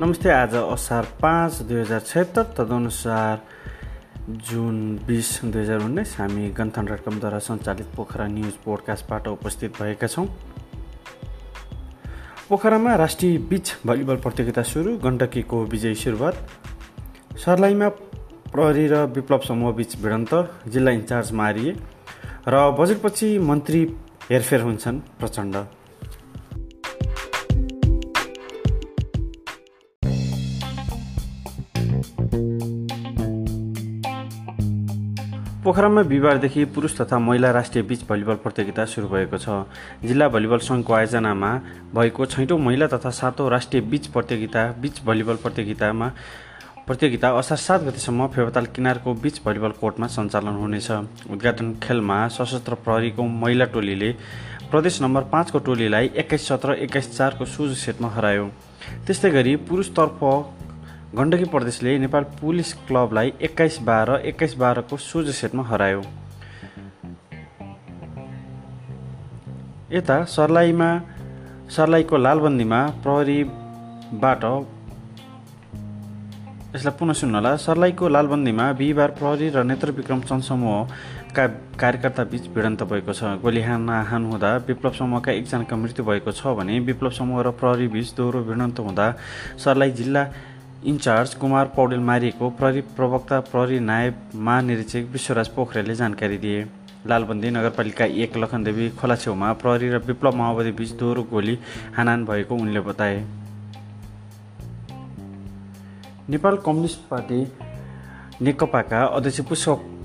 नमस्ते आज असार पाँच दुई हजार छत्तर तदनुसार जुन बिस दुई हजार उन्नाइस हामी गन्थन डट सञ्चालित पोखरा न्युज पोडकास्टबाट उपस्थित भएका छौँ। पोखरामा राष्ट्रिय बिच भलिबल प्रतियोगिता सुरु गण्डकीको विजयी सुरुवात। सर्लाहीमा प्रहरी र विप्लव समूह बिच भिडन्त जिल्ला इन्चार्ज मारिए र बजेटपछि मन्त्री हेरफेर हुन्छन् प्रचण्ड। पोखरामा बिहिबारदेखि पुरुष तथा महिला राष्ट्रिय बिच भलिबल प्रतियोगिता सुरु भएको छ। जिल्ला भलिबल सङ्घको आयोजनामा भएको छैटौँ महिला तथा सातौँ राष्ट्रिय बिच प्रतियोगिता बिच भलिबल प्रतियोगितामा प्रतियोगिता असार सात गतिसम्म फेवाताल किनारको बिच भलिबल कोर्टमा सञ्चालन हुनेछ। उद्घाटन खेलमा सशस्त्र प्रहरीको महिला टोलीले प्रदेश नम्बर पाँचको टोलीलाई एक्काइस सत्र एक्काइस चारको सुज सेटमा हरायो। त्यस्तै गरी पुरुषतर्फ गण्डकी प्रदेशले नेपाल पुलिस क्लबलाई एक्काइस बाह्र एक्काइस बाह्रको सोझो सेटमा हरायो। यता सर्लाहीमा सर्लाहीको लालबन्दीमा प्रहरीबाट यसलाई पुनः सुन्नुहोला सर्लाहीको लालबन्दीमा बिहिबार प्रहरी र नेत्र विक्रम कार्यकर्ता बीच भिडन्त भएको छ। गोली हान हान हुँदा विप्लव समूहका एकजनाको मृत्यु भएको छ भने विप्लव समूह र प्रहरी बीच दोहोरो भिडन्त हुँदा सर्लाही जिल्ला इन्चार्ज कुमार पौडेल मारिएको प्रहरी प्रवक्ता प्रहरी नायब महानिरीक्षक विश्वराज पोखरेलले जानकारी दिए। लालबन्दी नगरपालिका एक लखनदेवी खोला छेउमा प्रहरी र विप्लव माओवादी बीच दोहोरो गोली हानान भएको उनले बताए। नेपाल कम्युनिस्ट पार्टी नेकपाका अध्यक्ष पुष्प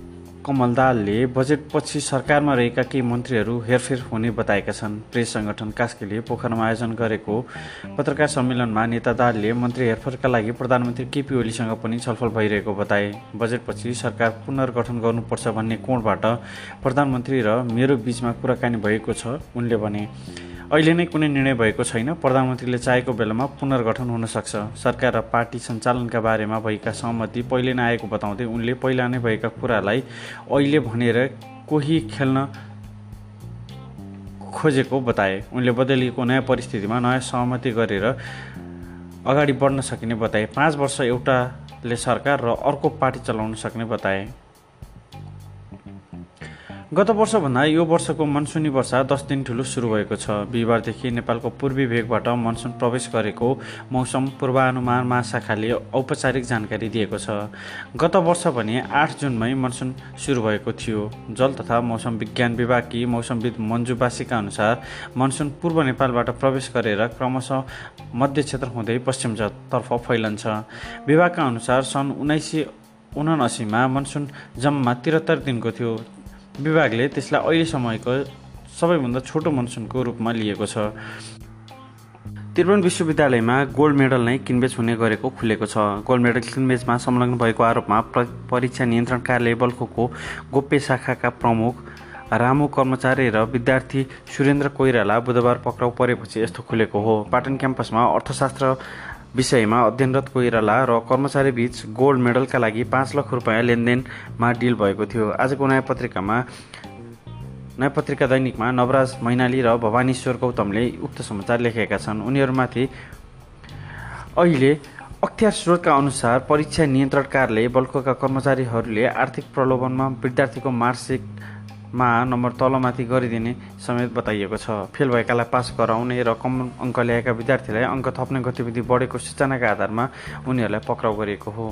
कमल दालले बजेटपछि सरकारमा रहेका केही मन्त्रीहरू हेरफेर हुने बताएका छन्। प्रेस सङ्गठन कास्कीले पोखरामा आयोजन गरेको पत्रकार सम्मेलनमा नेता दालले मन्त्री हेरफेरका लागि प्रधानमन्त्री केपी ओलीसँग पनि छलफल भइरहेको बताए। बजेटपछि सरकार पुनर्गठन गर्नुपर्छ भन्ने कोणबाट प्रधानमन्त्री र मेरो बिचमा कुराकानी भएको छ उनले भने। अहिले नै कुनै निर्णय भएको छैन। प्रधानमन्त्रीले चाहेको बेलामा पुनर्गठन हुन सक्छ। सरकार र पार्टी सञ्चालनका बारेमा भएका सहमति पहिले नै आएको बताउँदै उनले पहिला नै भएका कुरालाई अहिले भनेर कोही खेल्न खोजेको बताए। उनले बदलिएको नयाँ परिस्थितिमा नयाँ सहमति गरेर अगाडि बढ्न सकिने बताए। पाँच वर्ष एउटाले सरकार र अर्को पार्टी चलाउन सक्ने बताए। गत वर्षभन्दा यो वर्षको मनसुनी वर्षा दस दिन ठुलो सुरु भएको छ। बिहिबारदेखि नेपालको पूर्वी भेगबाट मनसुन प्रवेश गरेको मौसम पूर्वानुमान महाशाखाले औपचारिक जानकारी दिएको छ। गत वर्ष भने आठ जुनमै मनसुन सुरु भएको थियो। जल तथा मौसम विज्ञान विभागकी मौसमविद मन्जु बासीका अनुसार मनसुन पूर्व नेपालबाट प्रवेश गरेर क्रमशः मध्य क्षेत्र हुँदै पश्चिमतर्फ फैलन्छ। विभागका अनुसार सन् उन्नाइस सय उनासीमा मनसुन जम्मा त्रिहत्तर दिनको थियो। विभागले त्यसलाई अहिलेसम्मको सबैभन्दा छोटो मनसुनको रूपमा लिएको छ। त्रिभुवन विश्वविद्यालयमा गोल्ड मेडल नै किनबेच हुने गरेको खुलेको छ। गोल्ड मेडल किनबेचमा संलग्न भएको आरोपमा परीक्षा नियन्त्रण कार्यालय बल्खोको गोप्य शाखाका प्रमुख रामु कर्मचारी र विद्यार्थी सुरेन्द्र कोइराला बुधबार पक्राउ परेपछि यस्तो खुलेको हो। पाटन क्याम्पसमा अर्थशास्त्र विषयमा अध्ययनरत कोइराला र कर्मचारी बीच गोल्ड मेडलका लागि पाँच लाख रुपियाँ लेनदेनमा डिल भएको थियो। आजको नयाँ पत्रिकामा नयाँ पत्रिका दैनिकमा नवराज मैनाली र भवानीश्वर गौतमले उक्त समाचार लेखेका छन्। उनीहरूमाथि अहिले अख्तियार स्रोतका अनुसार परीक्षा नियन्त्रण कार्यालय बल्कोका कर्मचारीहरूले आर्थिक प्रलोभनमा विद्यार्थीको मार्कसिट मा नम्बर तलमाथि गरिदिने समेत बताइएको छ। फेल भएकालाई पास गराउने र कम अङ्क ल्याएका विद्यार्थीलाई अङ्क थप्ने गतिविधि बढेको सूचनाका आधारमा उनीहरूलाई पक्राउ गरिएको हो।